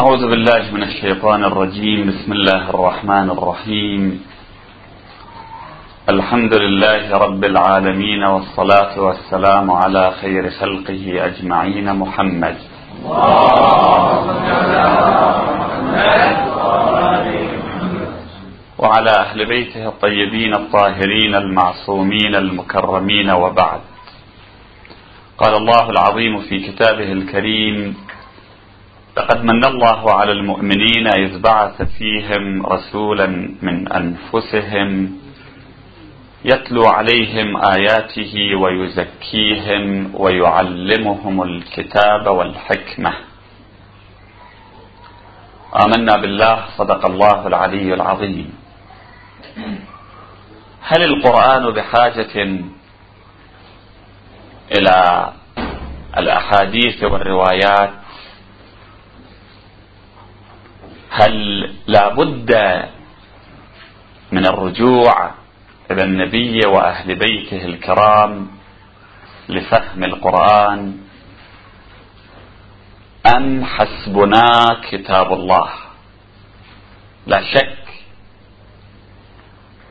أعوذ بالله من الشيطان الرجيم. بسم الله الرحمن الرحيم. الحمد لله رب العالمين والصلاة والسلام على خير خلقه أجمعين. محمد. وعلى أهل بيته الطيبين الطاهرين المعصومين المكرمين وبعد. قال الله العظيم في كتابه الكريم لقد من الله على المؤمنين إذ بعث فيهم رسولا من أنفسهم يتلو عليهم آياته ويزكيهم ويعلمهم الكتاب والحكمة. آمنا بالله صدق الله العلي العظيم. هل القرآن بحاجة إلى الأحاديث والروايات هل لا بد من الرجوع إلى النبي وأهل بيته الكرام لفهم القرآن؟ أم حسبنا كتاب الله؟ لا شك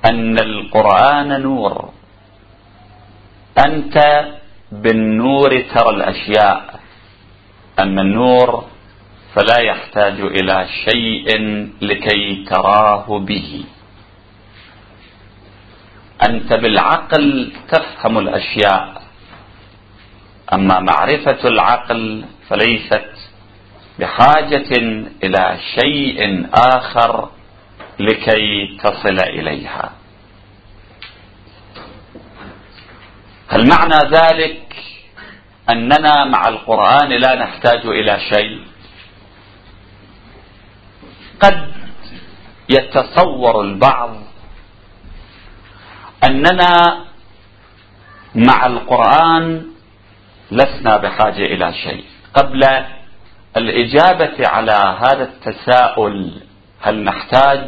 أن القرآن نور. أنت بالنور ترى الأشياء. أما النور فلا يحتاج إلى شيء لكي تراه به. أنت بالعقل تفهم الأشياء أما معرفة العقل فليست بحاجة إلى شيء آخر لكي تصل إليها. هل معنى ذلك أننا مع القرآن لا نحتاج إلى شيء؟ قد يتصور البعض أننا مع القرآن لسنا بحاجة إلى شيء. قبل الإجابة على هذا التساؤل هل نحتاج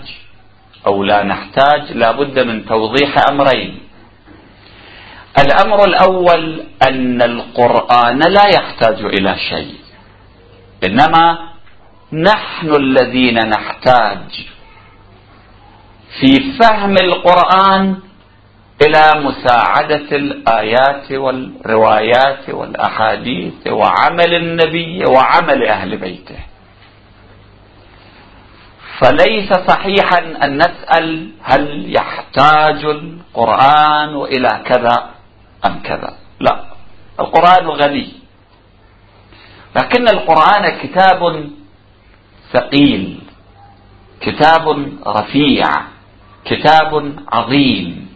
أو لا نحتاج لا بد من توضيح أمرين. الأمر الأول أن القرآن لا يحتاج إلى شيء إنما نحن الذين نحتاج في فهم القرآن إلى مساعدة الآيات والروايات والأحاديث وعمل النبي وعمل أهل بيته. فليس صحيحا أن نسأل هل يحتاج القرآن إلى كذا أم كذا. لا القرآن غني. لكن القرآن كتاب ثقيل. كتاب رفيع كتاب عظيم.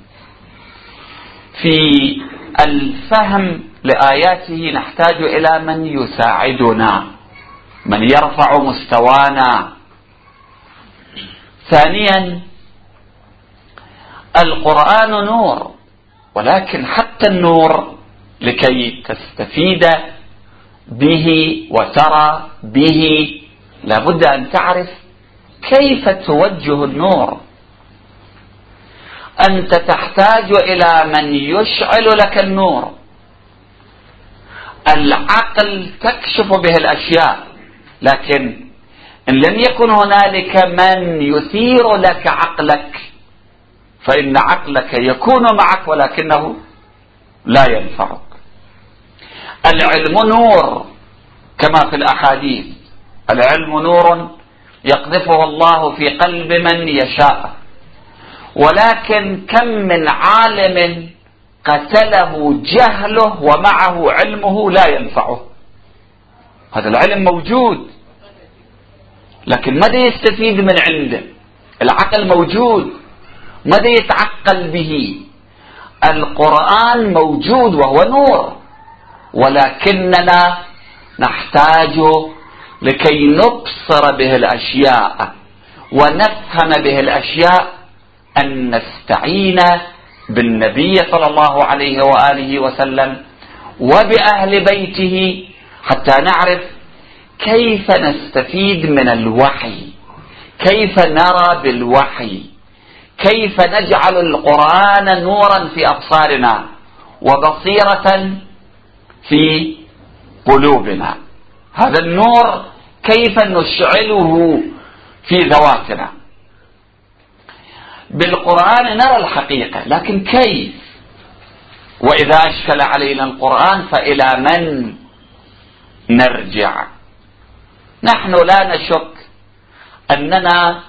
في الفهم لآياته نحتاج إلى من يساعدنا من يرفع مستوانا. ثانيا القرآن نور ولكن حتى النور لكي تستفيد به وترى به لابد أن تعرف كيف توجه النور. أنت تحتاج إلى من يشعل لك النور. العقل تكشف به الأشياء لكن إن لم يكن هنالك من يثير لك عقلك فإن عقلك يكون معك ولكنه لا ينفعك. العلم نور كما في الأحاديث. العلم نور يقذفه الله في قلب من يشاء. ولكن كم من عالم قتله جهله ومعه علمه لا ينفعه. هذا العلم موجود لكن ماذا يستفيد من عنده؟ العقل موجود ماذا يتعقل به؟ القرآن موجود وهو نور ولكننا نحتاج لكي نبصر به الأشياء ونفهم به الأشياء أن نستعين بالنبي صلى الله عليه وآله وسلم وبأهل بيته حتى نعرف كيف نستفيد من الوحي كيف نرى بالوحي كيف نجعل القرآن نورا في أبصارنا وبصيرة في قلوبنا. هذا النور كيف نشعله في ذواتنا. بالقرآن نرى الحقيقة لكن كيف؟ وإذا أشكل علينا القرآن فإلى من نرجع؟ نحن لا نشك أننا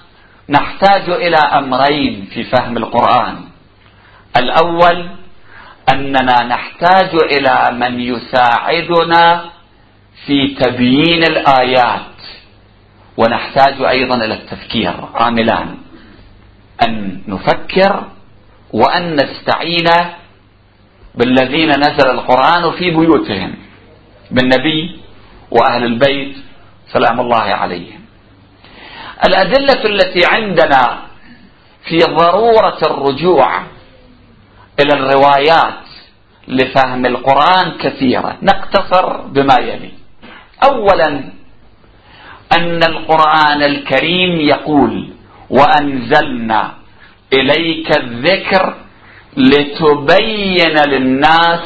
نحتاج إلى أمرين في فهم القرآن. الأول أننا نحتاج إلى من يساعدنا في تبيين الآيات. ونحتاج أيضا إلى التفكير. عاملان أن نفكر وأن نستعين بالذين نزل القرآن في بيوتهم بالنبي وأهل البيت سلام الله عليهم. الأدلة التي عندنا في ضرورة الرجوع إلى الروايات لفهم القرآن كثيرة نقتصر بما يلي. أولا أن القرآن الكريم يقول وأنزلنا إليك الذكر لتبين للناس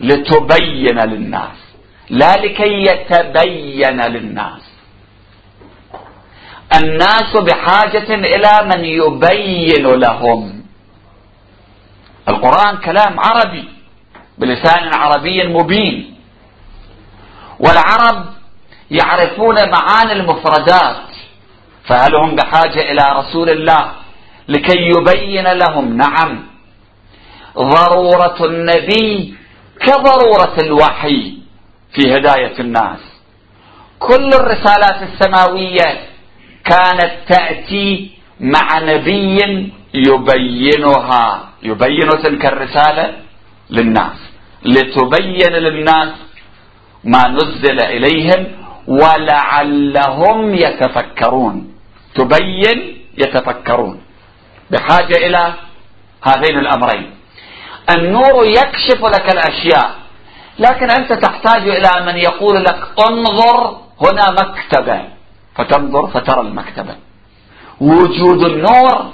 لتبين للناس. لا لكي يتبين للناس. الناس بحاجة إلى من يبين لهم. القرآن كلام عربي بلسان عربي مبين. والعرب يعرفون معاني المفردات فهل هم بحاجة إلى رسول الله لكي يبين لهم نعم ضرورة النبي كضرورة الوحي في هداية الناس. كل الرسالات السماوية كانت تأتي مع نبي يبينها يبين تلك الرسالة للناس لتبين للناس ما نزل إليهم ولعلهم يتفكرون. تبين يتفكرون. بحاجة إلى هذين الأمرين. النور يكشف لك الأشياء لكن أنت تحتاج إلى من يقول لك انظر هنا مكتبة فتنظر فترى المكتبة وجود النور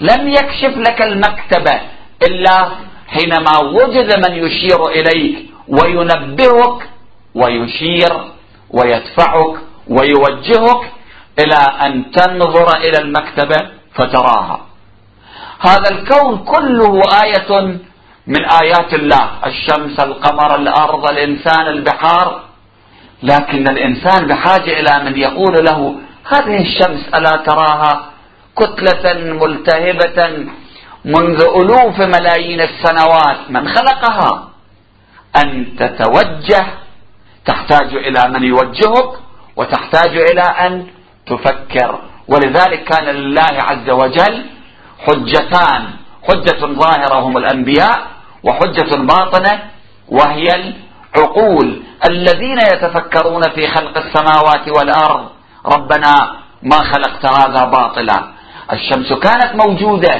لم يكشف لك المكتبة إلا حينما وجد من يشير إليك وينبهك ويشير ويدفعك ويوجهك إلى أن تنظر إلى المكتبة فتراها. هذا الكون كله آية من آيات الله. الشمس القمر الأرض الإنسان البحار. لكن الإنسان بحاجة إلى من يقول له هذه الشمس ألا تراها؟ كتلة ملتهبة منذ ألوف ملايين السنوات. من خلقها؟ أن تتوجه تحتاج إلى من يوجهك وتحتاج إلى أن تفكر. ولذلك كان لله عز وجل حجتان. حجة ظاهرة هم الأنبياء وحجة باطنة وهي العقول. الذين يتفكرون في خلق السماوات والأرض ربنا ما خلقت هذا باطلا. الشمس كانت موجودة.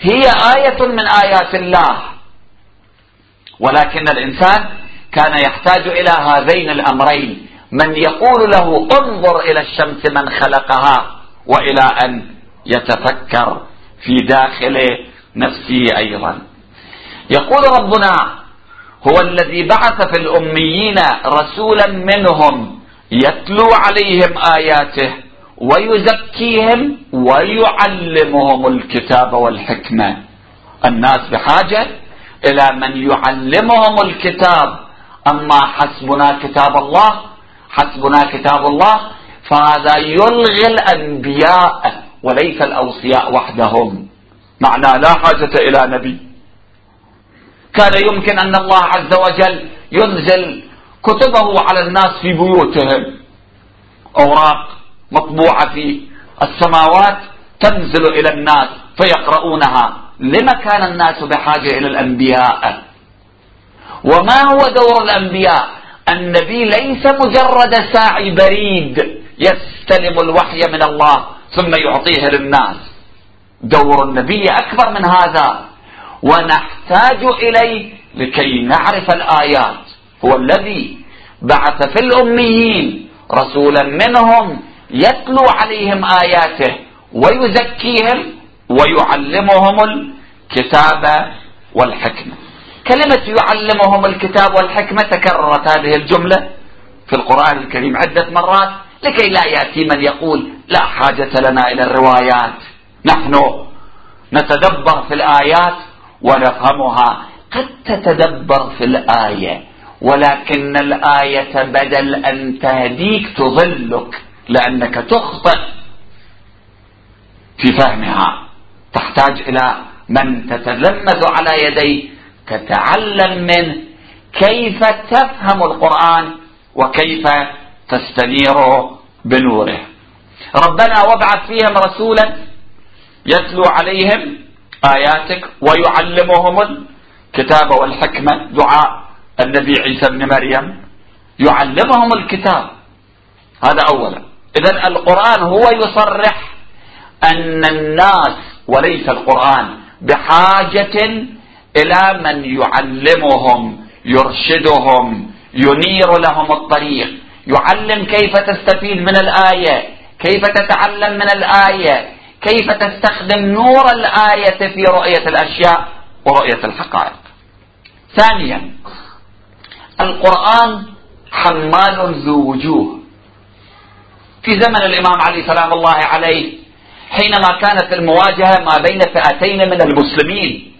هي آية من آيات الله. ولكن الإنسان كان يحتاج إلى هذين الأمرين. من يقول له انظر إلى الشمس من خلقها وإلى أن يتفكر في داخل نفسه أيضا. يقول ربنا هو الذي بعث في الأميين رسولا منهم يتلو عليهم آياته ويزكيهم ويعلمهم الكتاب والحكمة. الناس بحاجة إلى من يعلمهم الكتاب أما حسبنا كتاب الله حسبنا كتاب الله فهذا يلغي الأنبياء وليس الأوصياء وحدهم. معنى لا حاجة إلى نبي. كان يمكن أن الله عز وجل ينزل كتبه على الناس في بيوتهم. أوراق مطبوعة في السماوات تنزل إلى الناس فيقرؤونها. لما كان الناس بحاجة إلى الأنبياء؟ وما هو دور الأنبياء؟ النبي ليس مجرد ساعي بريد يستلم الوحي من الله ثم يعطيه للناس. دور النبي أكبر من هذا. ونحتاج إليه لكي نعرف الآيات. هو الذي بعث في الأميين رسولا منهم يتلو عليهم آياته ويزكيهم ويعلمهم الكتاب والحكمة. كلمة يعلمهم الكتاب والحكمة تكررت هذه الجملة في القرآن الكريم عدة مرات لكي لا يأتي من يقول لا حاجة لنا إلى الروايات. نحن نتدبر في الآيات ونفهمها. قد تتدبر في الآية ولكن الآية بدل أن تهديك تضلك لأنك تخطئ في فهمها. تحتاج إلى من تتلمذ على يديه تتعلم منه كيف تفهم القرآن وكيف تستنير بنوره. ربنا وابعث فيهم رسولا يتلو عليهم آياتك ويعلمهم الكتاب والحكمة. دعاء النبي عيسى بن مريم. يعلمهم الكتاب. هذا أولا. إذا القرآن هو يصرح أن الناس وليس القرآن بحاجة إلى من يعلمهم يرشدهم ينير لهم الطريق يعلم كيف تستفيد من الآية كيف تتعلم من الآية كيف تستخدم نور الآية في رؤية الأشياء ورؤية الحقائق. ثانيا القرآن حمال ذو وجوه. في زمن الإمام علي سلام الله عليه حينما كانت المواجهة ما بين فئتين من المسلمين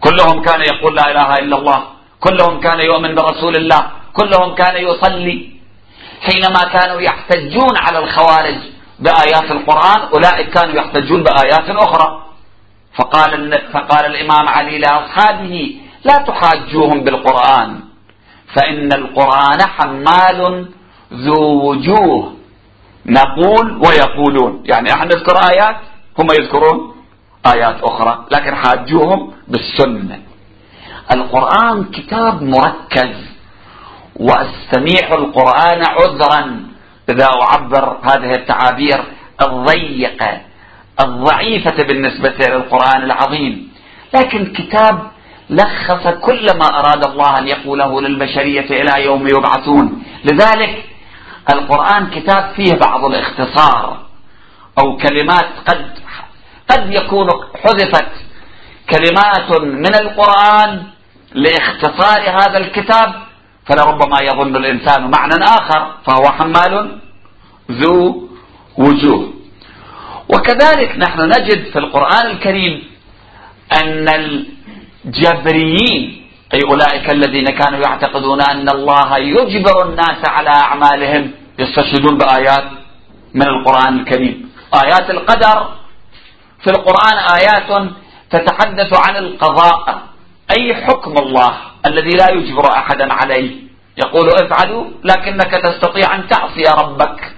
كلهم كان يقول لا إله إلا الله. كلهم كان يؤمن برسول الله. كلهم كان يصلي. حينما كانوا يحتجون على الخوارج بآيات القرآن أولئك كانوا يحتجون بآيات أخرى. فقال, فقال الإمام علي لأصحابه لا تحاجوهم بالقرآن. فإن القرآن حمال ذو وجوه. نقول ويقولون. يعني إحنا نذكر آيات؟ هم يذكرون؟ آيات أخرى لكن حاجوهم بالسنة. القرآن كتاب مركز وأستميع القرآن عذرا. إذا أعبر هذه التعابير الضيقة الضعيفة بالنسبة للقرآن العظيم. لكن كتاب لخص كل ما أراد الله أن يقوله للبشرية إلى يوم يبعثون. لذلك القرآن كتاب فيه بعض الاختصار أو كلمات قد قد يكون حذفت كلمات من القرآن لاختصار هذا الكتاب فلربما يظن الإنسان معنى آخر فهو حمال ذو وجوه. وكذلك نحن نجد في القرآن الكريم أن الجبريين أي أولئك الذين كانوا يعتقدون أن الله يجبر الناس على أعمالهم يستشهدون بآيات من القرآن الكريم. آيات القدر في القرآن آيات تتحدث عن القضاء. أي حكم الله الذي لا يجبر أحدا عليه؟ يقول افعلوا لكنك تستطيع أن تعصي ربك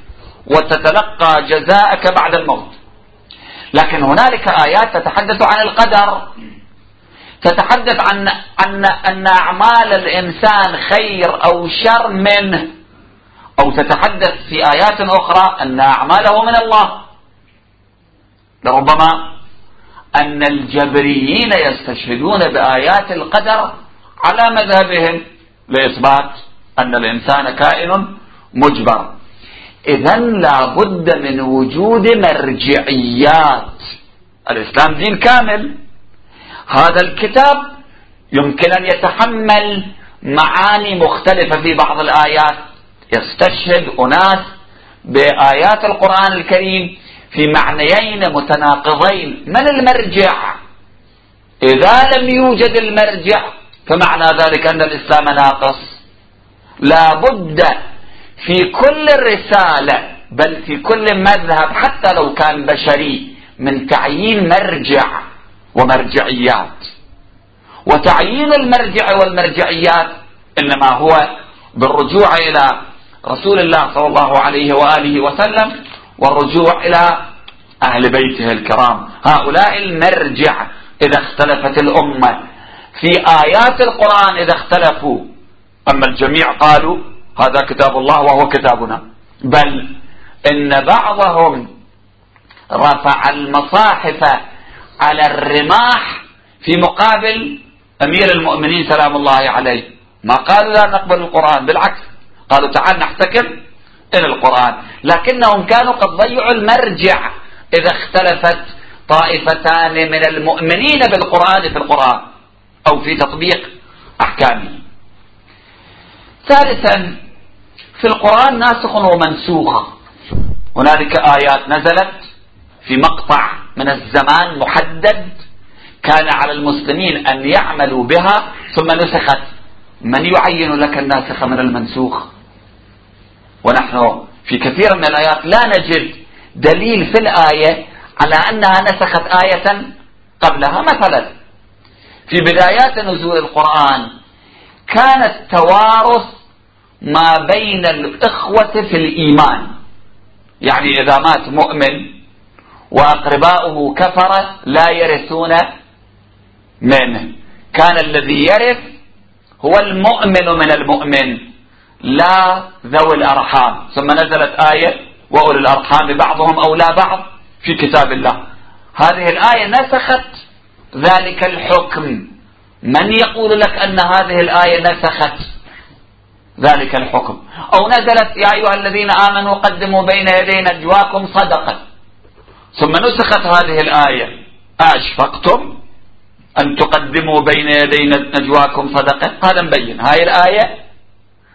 وتتلقى جزاءك بعد الموت. لكن هنالك آيات تتحدث عن القدر تتحدث عن أن أن أعمال الإنسان خير أو شر منه أو تتحدث في آيات أخرى أن أعماله من الله. لربما أن الجبريين يستشهدون بآيات القدر على مذهبهم لإثبات أن الإنسان كائن مجبر. إذا لا بد من وجود مرجعيات. الإسلام دين كامل. هذا الكتاب يمكن أن يتحمل معاني مختلفة في بعض الآيات. يستشهد أناس بآيات القرآن الكريم في معنيين متناقضين. من المرجع؟ إذا لم يوجد المرجع فمعنى ذلك أن الإسلام ناقص. لا بد في كل رسالة بل في كل مذهب حتى لو كان بشري من تعيين مرجع ومرجعيات. وتعيين المرجع والمرجعيات إنما هو بالرجوع إلى رسول الله صلى الله عليه وآله وسلم والرجوع إلى أهل بيته الكرام. هؤلاء المرجع إذا اختلفت الأمة. في آيات القرآن إذا اختلفوا. أما الجميع قالوا هذا كتاب الله وهو كتابنا. بل إن بعضهم رفع المصاحف على الرماح في مقابل أمير المؤمنين سلام الله عليه. ما قالوا لا نقبل القرآن بالعكس. قالوا تعال نحتكم. إلى القرآن. لكنهم كانوا قد ضيعوا المرجع إذا اختلفت طائفتان من المؤمنين بالقرآن في القرآن أو في تطبيق أحكامه. ثالثا في القرآن ناسخ ومنسوخ. هنالك آيات نزلت في مقطع من الزمان محدد كان على المسلمين أن يعملوا بها ثم نسخت. من يعين لك الناسخ من المنسوخ؟ ونحن في كثير من الآيات لا نجد دليل في الآية على أنها نسخت آية قبلها. مثلا في بدايات نزول القرآن كان التوارث ما بين الإخوة في الإيمان. يعني إذا مات مؤمن وأقرباؤه كفرة لا يرثون منه. كان الذي يرث هو المؤمن من المؤمن. لا ذوي الأرحام. ثم نزلت آية وأولي الأرحام بعضهم أولى بعض في كتاب الله. هذه الآية نسخت ذلك الحكم. من يقول لك أن هذه الآية نسخت ذلك الحكم؟ أو نزلت يا أيها الذين آمنوا قدموا بين يدي نجواكم صدقة. ثم نسخت هذه الآية أشفقتم أن تقدموا بين يدي نجواكم صدقة. هذا مبين. هاي الآية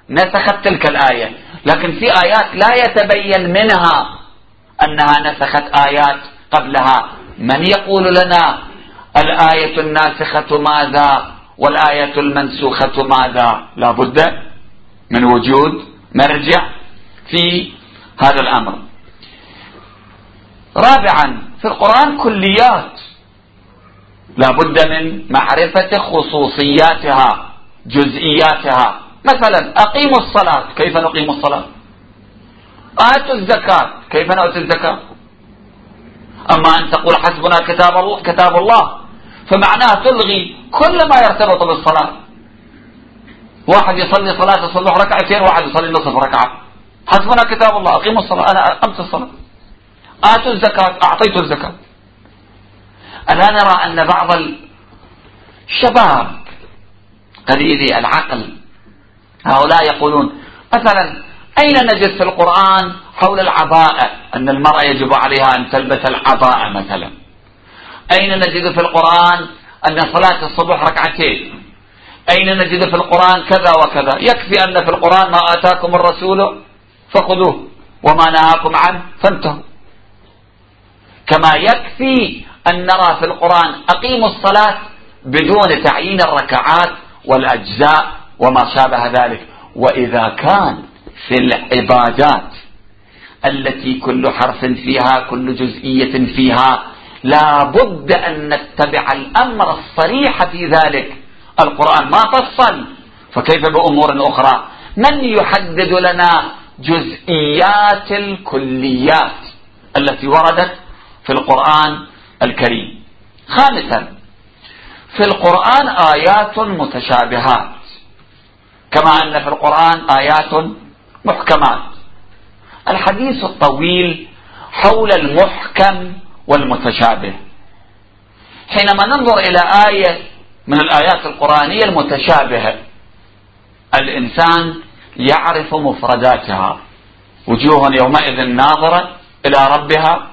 نسخت تلك الآية. لكن في آيات لا يتبين منها أنها نسخت آيات قبلها. من يقول لنا الآية الناسخة ماذا والآية المنسوخة ماذا؟ لا بد من وجود مرجع في هذا الأمر. رابعا في القرآن كليات. لا بد من معرفة خصوصياتها جزئياتها. مثلا أقيموا الصلاة. كيف نقيم الصلاة؟ آتوا الزكاة. كيف نؤتي الزكاة؟ أما أن تقول حسبنا كتاب الله, كتاب الله. فمعناها تلغي كل ما يرتبط بالصلاة. واحد يصلي صلاة الصبح ركعتين واحد يصلي نصف ركعة. حسبنا كتاب الله. أقيموا الصلاة. أنا أقمت الصلاة. آتوا الزكاة. أعطيت الزكاة. ألا نرى أن بعض الشباب قليلي العقل هؤلاء يقولون مثلا أين نجد في القرآن حول العباءة أن المرأة يجب عليها أن تلبس العباءة مثلا. أين نجد في القرآن أن صلاة الصبح ركعتين؟ أين نجد في القرآن كذا وكذا؟ يكفي أن في القرآن ما آتاكم الرسول فخذوه وما نهاكم عنه فانتهوا. كما يكفي أن نرى في القرآن أقيموا الصلاة بدون تعيين الركعات والأجزاء وما شابه ذلك. وإذا كان في العبادات التي كل حرف فيها كل جزئية فيها لا بد أن نتبع الأمر الصريح في ذلك. القرآن ما فصل. فكيف بأمور أخرى؟ من يحدد لنا جزئيات الكليات التي وردت في القرآن الكريم؟ خامسا في القرآن آيات متشابهات. كما أن في القرآن آيات محكمات. الحديث الطويل حول المحكم والمتشابه. حينما ننظر إلى آية من الآيات القرآنية المتشابهة الإنسان يعرف مفرداتها. وجوه يومئذ ناظرة إلى ربها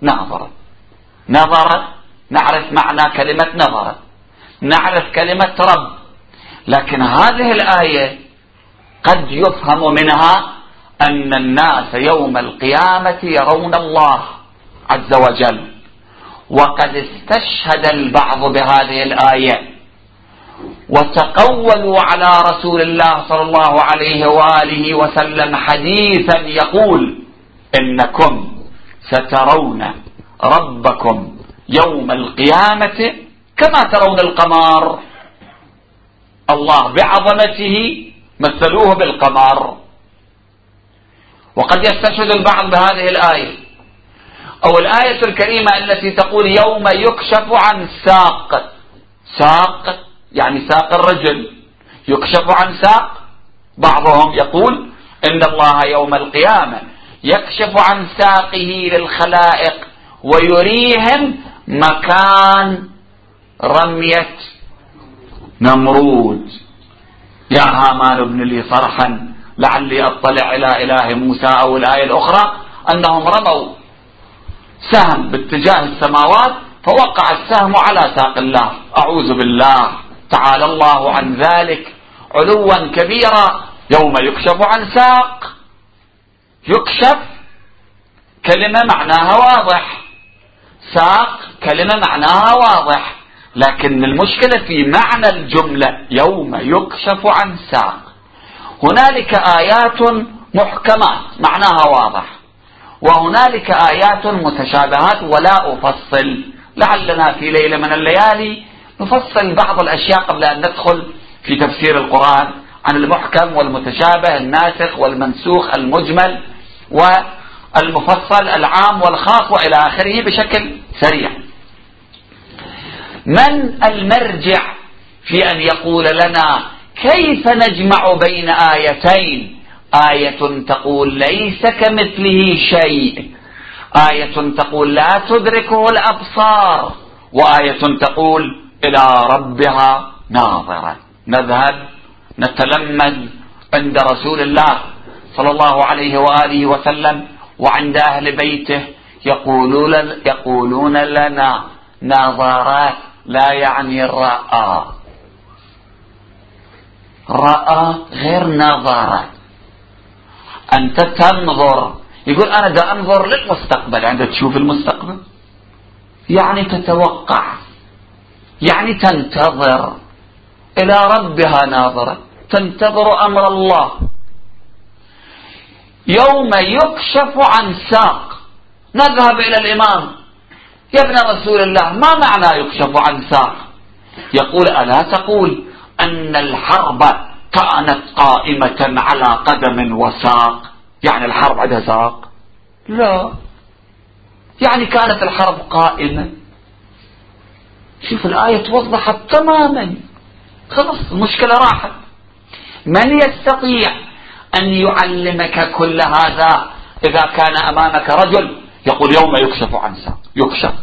ناظرة. نظرة نعرف معنى كلمة نظرة. نعرف كلمة رب. لكن هذه الآية قد يفهم منها أن الناس يوم القيامة يرون الله عز وجل. وقد استشهد البعض بهذه الآية. وتقولوا على رسول الله صلى الله عليه وآله وسلم حديثا يقول إنكم سترون ربكم يوم القيامة كما ترون القمر. الله بعظمته مثلوه بالقمر. وقد يستشهد البعض بهذه الآية. أو الآية الكريمة التي تقول يوم يكشف عن ساق. ساق يعني ساق الرجل. يكشف عن ساق. بعضهم يقول إن الله يوم القيامة يكشف عن ساقه للخلائق ويريهم مكان رمية نمرود. يا هامان ابن لي صرحا لعلي أطلع إلى إله موسى أو الآية الأخرى أنهم رموا سهم باتجاه السماوات فوقع السهم على ساق الله. أعوذ بالله. تعالى الله عن ذلك علوا كبيرا. يوم يكشف عن ساق يكشف كلمة معناها واضح. ساق كلمة معناها واضح. لكن المشكلة في معنى الجملة يوم يكشف عن ساق. هنالك آيات محكمات معناها واضح. وهنالك آيات متشابهات ولا أفصل. لعلنا في ليلة من الليالي نفصل بعض الأشياء قبل أن ندخل في تفسير القرآن عن المحكم والمتشابه الناسخ والمنسوخ المجمل والمفصل العام والخاص وإلى آخره بشكل سريع. من المرجع في أن يقول لنا كيف نجمع بين آيتين؟ آية تقول ليس كمثله شيء. آية تقول لا تدركه الأبصار. وآية تقول إلى ربها ناظرة. نذهب نتلمذ عند رسول الله صلى الله عليه وآله وسلم وعند أهل بيته يقولون, يقولون لنا نظرات لا يعني رأى. رأى غير نظرة أنت تنظر. يقول أنا دا أنظر للمستقبل. عند تشوف المستقبل؟ يعني تتوقع. يعني تنتظر. إلى ربها ناظرة. تنتظر أمر الله. يوم يكشف عن ساق. نذهب إلى الإمام. يا ابن رسول الله ما معنى يكشف عن ساق؟ يقول ألا تقول أن الحرب كانت قائمة على قدم وساق؟ يعني الحرب عندها ساق؟ لا. يعني كانت الحرب قائمة. شوف الآية توضحت تماما. خلاص المشكلة راحت. من يستطيع أن يعلمك كل هذا إذا كان أمامك رجل؟ يقول يوم يكشف عن ساق. يكشف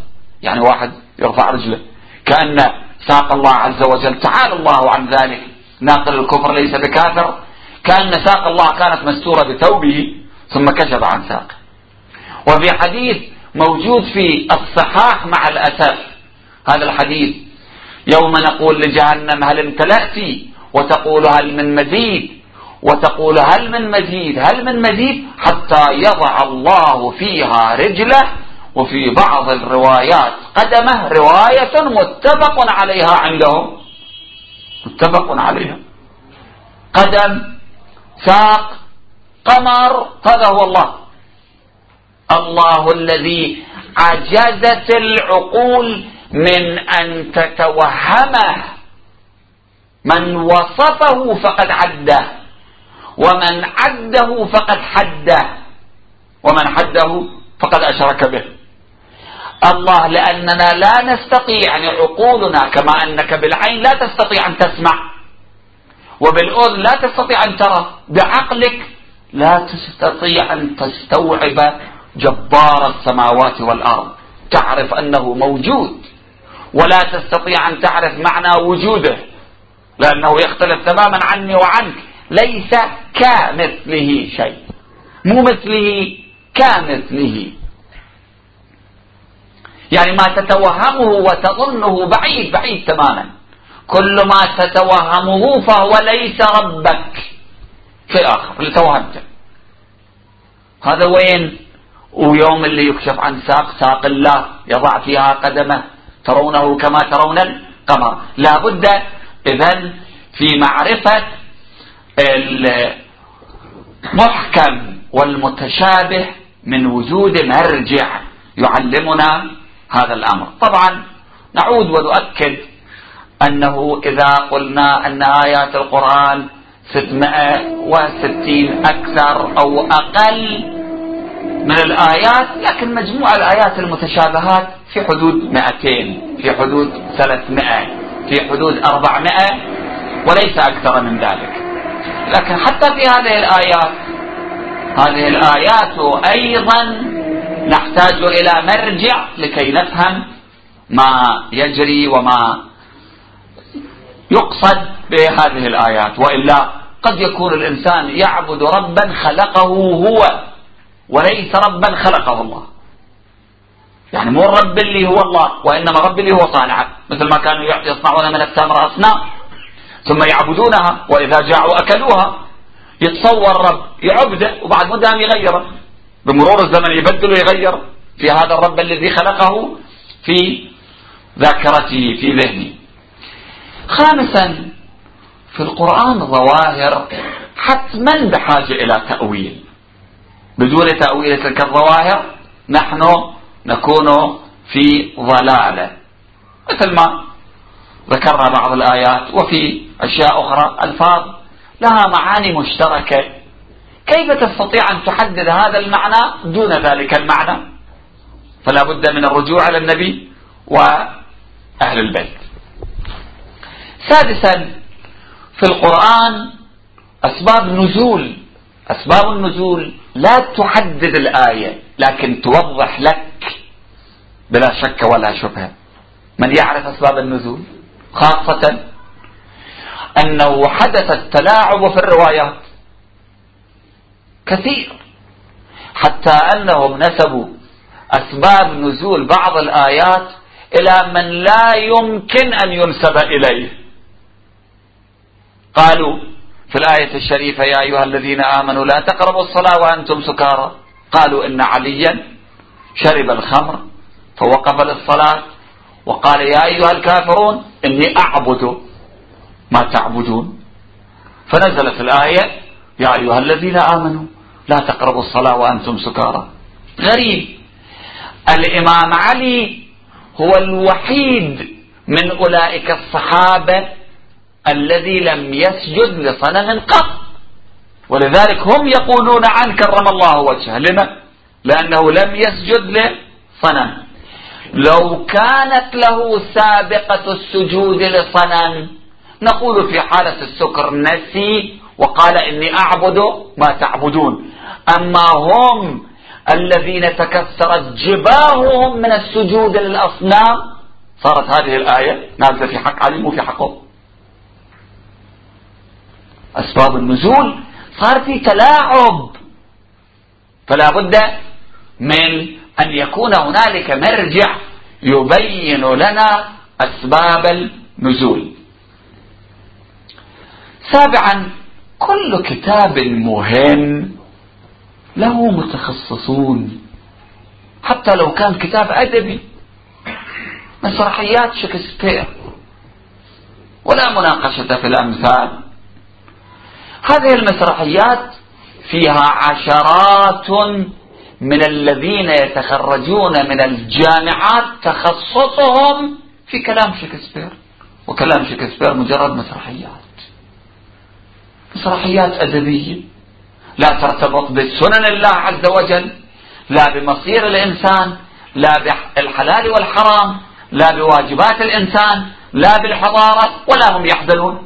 يعني واحد يرفع رجله. كأن ساق الله عز وجل تعالى الله عن ذلك. ناقل الكفر ليس بكافر. كأن ساق الله كانت مستورة بثوبه ثم كشف عن ساقه. وفي حديث موجود في الصحاح مع الأسف. هذا الحديث. يوم نقول لجهنم هل امتلأت وتقول هل من مزيد؟ وتقول هل من مزيد؟ هل من مزيد؟ حتى يضع الله فيها رجله وفي بعض الروايات قدمه رواية متفق عليها عندهم. متفق عليها. قدم ساق قمر هذا هو الله. الله الذي عجزت العقول من أن تتوهمه. من وصفه فقد عده ومن عده فقد حده ومن حده فقد أشرك به. الله لأننا لا نستطيع يعني عقولنا كما أنك بالعين لا تستطيع أن تسمع وبالأذن لا تستطيع أن ترى بعقلك لا تستطيع أن تستوعب جبار السماوات والأرض تعرف أنه موجود ولا تستطيع أن تعرف معنى وجوده لأنه يختلف تماما عني وعنك ليس كمثله شيء مو مثله كمثله يعني ما تتوهمه وتظنه بعيد بعيد تماما. كل ما تتوهمه فهو ليس ربك. في الآخر اللي توهمته. هذا وين؟ ويوم اللي يكشف عن ساق ساق الله يضع فيها قدمه. ترونه كما ترون القمر. لا بد إذا في معرفة المحكم والمتشابه من وجود مرجع يعلمنا هذا الأمر. طبعا نعود ونؤكد أنه إذا قلنا أن آيات القرآن 660 أكثر أو أقل من الآيات لكن مجموع الآيات المتشابهات في حدود 200 في حدود 300 في حدود 400 وليس أكثر من ذلك. لكن حتى في هذه الآيات هذه الآيات أيضا نحتاج إلى مرجع لكي نفهم ما يجري وما يقصد بهذه الآيات. وإلا قد يكون الإنسان يعبد ربا خلقه هو وليس ربا خلقه الله. يعني مو الرب اللي هو الله وإنما الرب اللي هو صانعه مثل ما كانوا يصنعون من التمر أصنام ثم يعبدونها وإذا جاعوا أكلوها يتصور رب يعبده وبعد مدة يغيره. بمرور الزمن يبدل ويغير في هذا الرب الذي خلقه في ذاكرته في ذهنه خامسا في القرآن ظواهر حتما بحاجة إلى تأويل. بدون تأويل تلك الظواهر نحن نكون في ضلالة مثل ما ذكرنا بعض الآيات وفي أشياء أخرى ألفاظ لها معاني مشتركة. كيف تستطيع أن تحدد هذا المعنى دون ذلك المعنى؟ فلا بد من الرجوع إلى النبي وأهل البيت. سادسا في القرآن أسباب نزول أسباب النزول لا تحدد الآية لكن توضح لك بلا شك ولا شبهة. من يعرف أسباب النزول؟ خاصة أنه حدث التلاعب في الروايات. كثير. حتى أنهم نسبوا أسباب نزول بعض الآيات إلى من لا يمكن أن ينسب إليه. قالوا في الآية الشريفة يا أيها الذين آمنوا لا تقربوا الصلاة وأنتم سكارى. قالوا إن عليا شرب الخمر فوقف للصلاة. وقال يا أيها الكافرون إني أعبد ما تعبدون. فنزلت الآية يا أيها الذين آمنوا لا تقربوا الصلاة وأنتم سكارى. غريب. الإمام علي هو الوحيد من أولئك الصحابة الذي لم يسجد لصنم قط. ولذلك هم يقولون عنه كرم الله وجهه. لما؟ لأنه لم يسجد لصنم. لو كانت له سابقة السجود لصنم نقول في حالة السكر نسي وقال إني أعبد ما تعبدون. أما هم الذين تكسرت جباههم من السجود للأصنام صارت هذه الآية نازلة في حق علي وفي حقه أسباب النزول صار في تلاعب. فلا بد من أن يكون هنالك مرجع يبين لنا أسباب النزول. سابعا كل كتاب مهم له متخصصون. حتى لو كان كتاب أدبي مسرحيات شكسبير ولا مناقشة في الأمثال. هذه المسرحيات فيها عشرات من الذين يتخرجون من الجامعات تخصصهم في كلام شكسبير وكلام شكسبير مجرد مسرحيات. مسرحيات أدبية. لا ترتبط بسنن الله عز وجل لا بمصير الإنسان لا بالحلال والحرام لا بواجبات الإنسان لا بالحضارة ولا هم يحزنون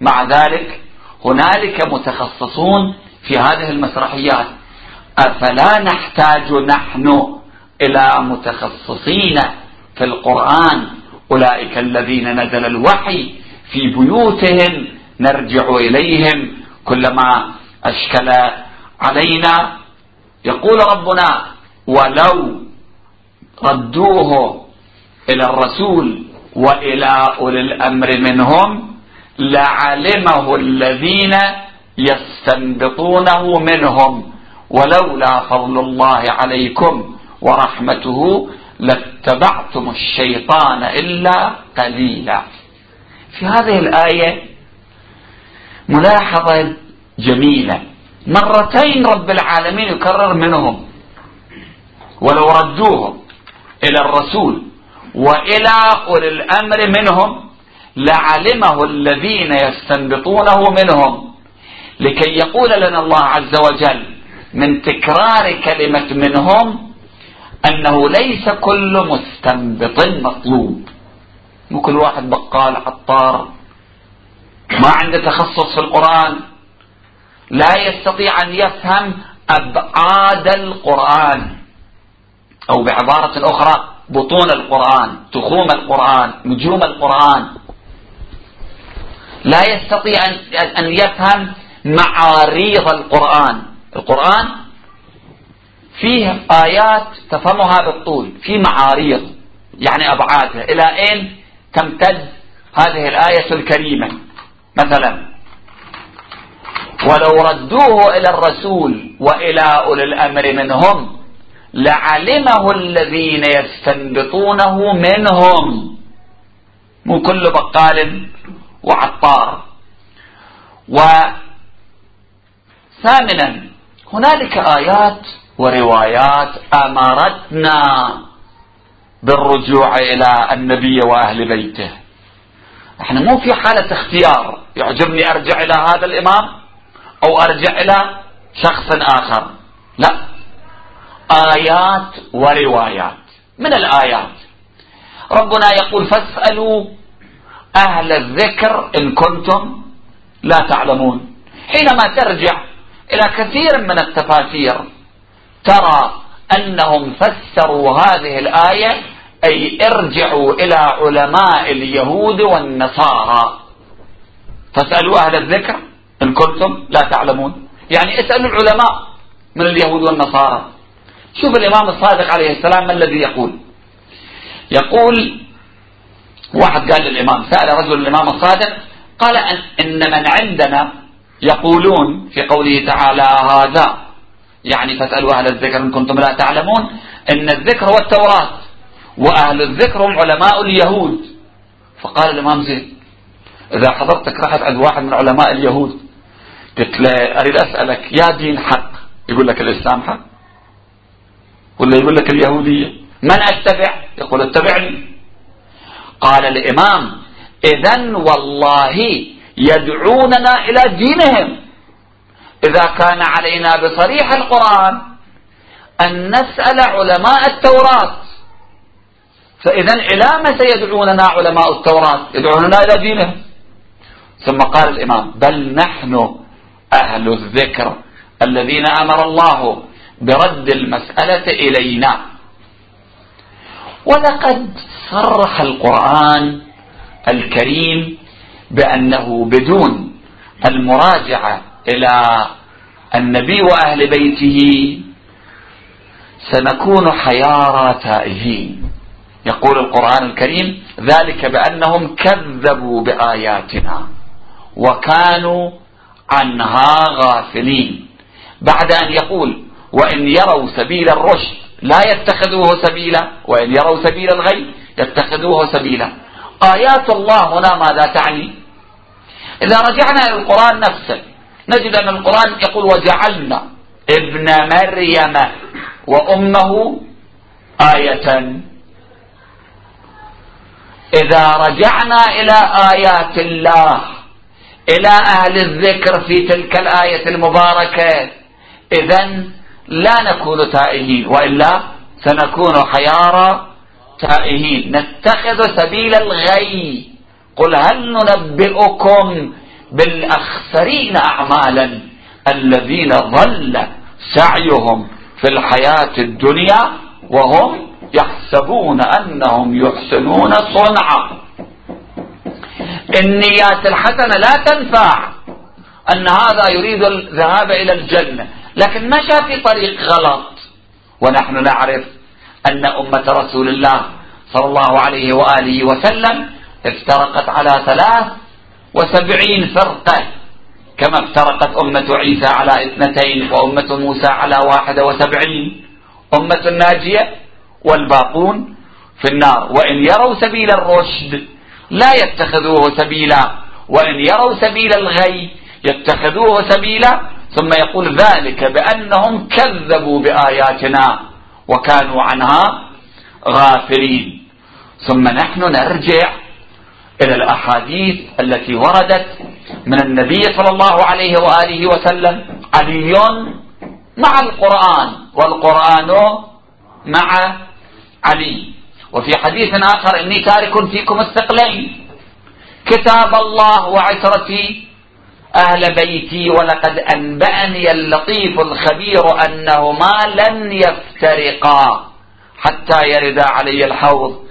مع ذلك هنالك متخصصون في هذه المسرحيات. أفلا نحتاج نحن إلى متخصصين في القرآن؟ أولئك الذين نزل الوحي في بيوتهم نرجع إليهم كلما أشكل علينا. يقول ربنا ولو ردوه إلى الرسول وإلى أولي الأمر منهم لعلمه الذين يستنبطونه منهم. ولولا فضل الله عليكم ورحمته لاتبعتم الشيطان إلا قليلا. في هذه الآية ملاحظة جميلة. مرتين رب العالمين يكرر منهم. ولو ردوه إلى الرسول وإلى أولي الأمر منهم لعلمه الذين يستنبطونه منهم. لكي يقول لنا الله عز وجل من تكرار كلمة منهم أنه ليس كل مستنبط مطلوب. مو كل واحد بقال عطار. ما عنده تخصص في القرآن. لا يستطيع أن يفهم أبعاد القرآن. أو بعبارة أخرى بطون القرآن تخوم القرآن نجوم القرآن. لا يستطيع أن يفهم معاريض القرآن. القرآن فيه آيات تفهمها بالطول في معاريض يعني أبعادها. إلى أين تمتد هذه الآية الكريمة؟ مثلا ولو ردوه إلى الرسول وإلى أولي الأمر منهم لعلمه الذين يستنبطونه منهم. مو كل بقال وعطار. وثامنا هنالك آيات وروايات أمرتنا بالرجوع إلى النبي وأهل بيته. إحنا مو في حالة اختيار. يعجبني أرجع إلى هذا الإمام؟ أو أرجع إلى شخص آخر. لا. آيات وروايات. من الآيات؟ ربنا يقول فاسألوا أهل الذكر إن كنتم لا تعلمون. حينما ترجع إلى كثير من التفاسير ترى أنهم فسروا هذه الآية أي ارجعوا إلى علماء اليهود والنصارى. فاسألوا أهل الذكر إن كنتم لا تعلمون. يعني اسألوا العلماء من اليهود والنصارى. شوف الإمام الصادق عليه السلام ما الذي يقول؟ يقول واحد قال للإمام سأل رجل الإمام الصادق قال إن من عندنا يقولون في قوله تعالى هذا. يعني فاسألوا أهل الذكر إن كنتم لا تعلمون. إن الذكر هو التوراة وأهل الذكر هم علماء اليهود. فقال الإمام زيد إذا حضرتك رحت عند واحد من علماء اليهود قلت له أريد أسألك يا دين حق؟ يقول لك الإسلام حق. ولا يقول لك اليهودية؟ من أتبع؟ يقول اتبعني. قال الإمام إذا والله يدعوننا إلى دينهم. إذا كان علينا بصريح القرآن أن نسأل علماء التوراة. فإذا إلى متى يدعوننا علماء التوراة؟ يدعوننا إلى دينهم. ثم قال الإمام بل نحن أهل الذكر الذين أمر الله برد المسألة إلينا. ولقد صرح القرآن الكريم بأنه بدون المراجعة إلى النبي وأهل بيته سنكون حيارى تائهين. يقول القرآن الكريم ذلك بأنهم كذبوا بآياتنا وكانوا عنها غافلين. بعد أن يقول وإن يروا سبيل الرشد لا يتخذوه سبيلا وإن يروا سبيل الغي يتخذوه سبيلا. آيات الله هنا ماذا تعني؟ إذا رجعنا إلى القرآن نفسه نجد أن القرآن يقول وجعلنا ابن مريم وأمه آية. إذا رجعنا إلى آيات الله إلى أهل الذكر في تلك الآية المباركة. إذا لا نكون تائهين وإلا سنكون حيارى تائهين. نتخذ سبيل الغي. قل هل ننبئكم بالأخسرين أعمالا الذين ضل سعيهم في الحياة الدنيا وهم يحسبون أنهم يحسنون صنعا. النيات الحسنة لا تنفع أن هذا يريد الذهاب إلى الجنة. لكن مشى في طريق غلط. ونحن نعرف أن أمة رسول الله صلى الله عليه وآله وسلم افترقت على ثلاث وسبعين فرقة كما افترقت أمة عيسى على اثنتين وأمة موسى على واحدة وسبعين. أمة ناجية والباقون في النار. وإن يروا سبيل الرشد لا يتخذوه سبيلا. وإن يروا سبيل الغي يتخذوه سبيلا. ثم يقول ذلك بأنهم كذبوا بآياتنا وكانوا عنها غافلين. ثم نحن نرجع إلى الأحاديث التي وردت من النبي صلى الله عليه وآله وسلم علي مع القرآن والقرآن مع علي. وفي حديث آخر إني تارك فيكم الثقلين. كتاب الله وعترتي أهل بيتي ولقد أنبأني اللطيف الخبير أنهما لن يفترقا. حتى يرد علي الحوض.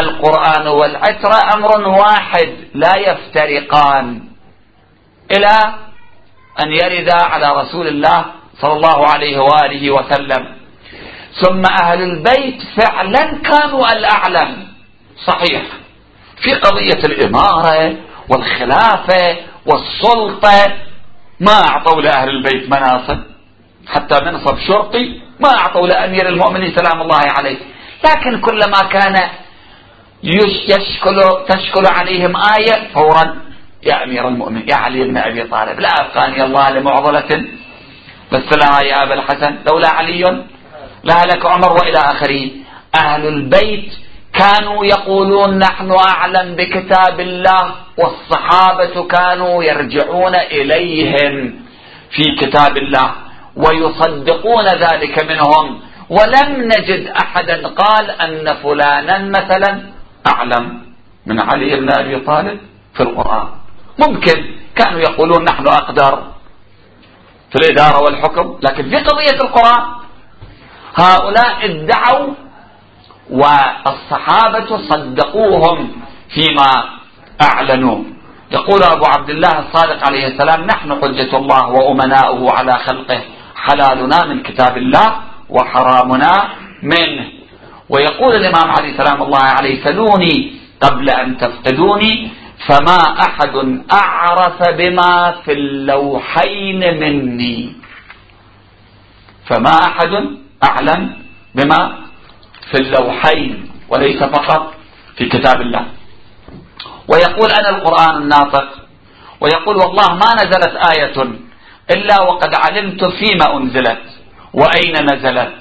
القرآن والعترة أمر واحد لا يفترقان. إلى أن يرد على رسول الله صلى الله عليه وآله وسلم. ثم أهل البيت فعلا كانوا الأعلم. صحيح. في قضية الإمارة والخلافة والسلطة ما أعطوا لأهل البيت مناصب. حتى منصب شرطي ما أعطوا لأمير المؤمنين سلام الله عليه. لكن كلما كان يشكل تشكل عليهم آية فورا يا أمير المؤمنين يا علي بن أبي طالب لا أبقاني الله لمعضلة. فالسلام يا أبا الحسن لولا علي لهلك عمر وإلى آخره أهل البيت كانوا يقولون نحن أعلم بكتاب الله والصحابة كانوا يرجعون إليهم في كتاب الله ويصدقون ذلك منهم. ولم نجد أحدا قال أن فلانا مثلا أعلم من علي بن أبي طالب في القرآن. ممكن كانوا يقولون نحن أقدر في الإدارة والحكم لكن في قضية القرآن هؤلاء ادعوا والصحابة صدقوهم فيما أعلنوا. يقول أبو عبد الله الصادق عليه السلام نحن حجة الله وأمناؤه على خلقه حلالنا من كتاب الله وحرامنا منه. ويقول الإمام علي سلام الله عليه سلوني قبل أن تفقدوني فما أحد أعرف بما في اللوحين مني. فما أحد أعلم بما في اللوحين وليس فقط في كتاب الله. ويقول أنا القرآن الناطق ويقول والله ما نزلت آية إلا وقد علمت فيما أنزلت وأين نزلت.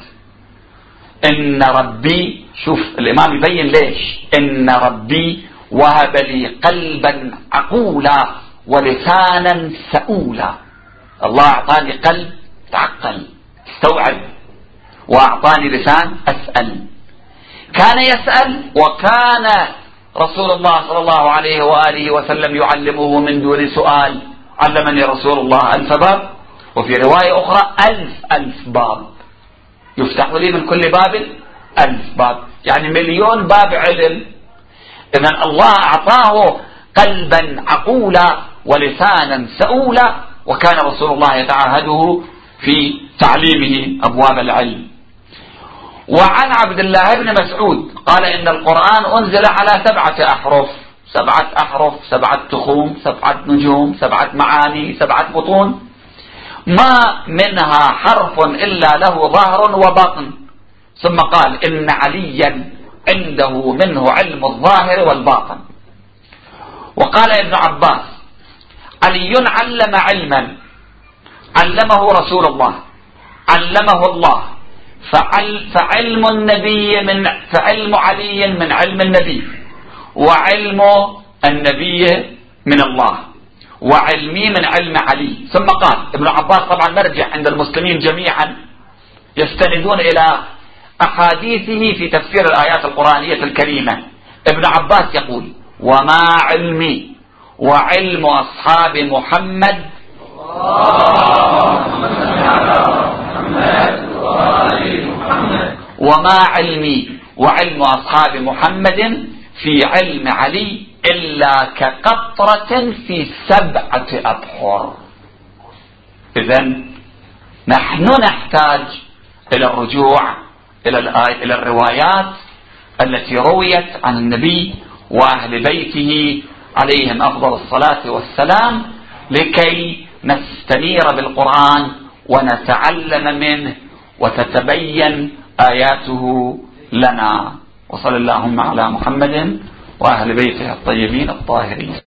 إن ربي شوف الإمام يبين ليش. إن ربي وهب لي قلبا عقولا ولسانا سؤولا. الله أعطاني قلب تعقل استوعب. وأعطاني لسان أسأل. كان يسأل وكان رسول الله صلى الله عليه وآله وسلم يعلمه من دون سؤال. علمني رسول الله ألف باب. وفي رواية أخرى ألف ألف باب. يفتح لي من كل باب ألف باب. يعني مليون باب علم. إذا الله أعطاه قلبا عقولا ولسانا سؤولا. وكان رسول الله يتعاهده في تعليمه أبواب العلم. وعن عبد الله بن مسعود قال إن القرآن أنزل على سبعة أحرف سبعة أحرف سبعة تخوم سبعة نجوم سبعة معاني سبعة بطون. ما منها حرف إلا له ظهر وبطن ثم قال إن عليا عنده منه علم الظاهر والباطن. وقال ابن عباس علي علم علما علمه رسول الله علمه الله. فعلم النبي من فعلم علي من علم النبي وعلم النبي من الله وعلمي من علم علي. ثم قال ابن عباس طبعا مرجع عند المسلمين جميعا يستندون إلى أحاديثه في تفسير الآيات القرآنية الكريمة. ابن عباس يقول وما علمي وعلم أصحاب محمد. وما علمي وعلم أصحاب محمد في علم علي إلا كقطرة في سبعة أبحر إذا نحن نحتاج إلى الرجوع إلى إلى الروايات التي رويت عن النبي وأهل بيته عليهم أفضل الصلاة والسلام لكي نستنير بالقرآن ونتعلم منه وتتبين آياته لنا. وصل اللهم على محمد وأهل بيته الطيبين الطاهرين.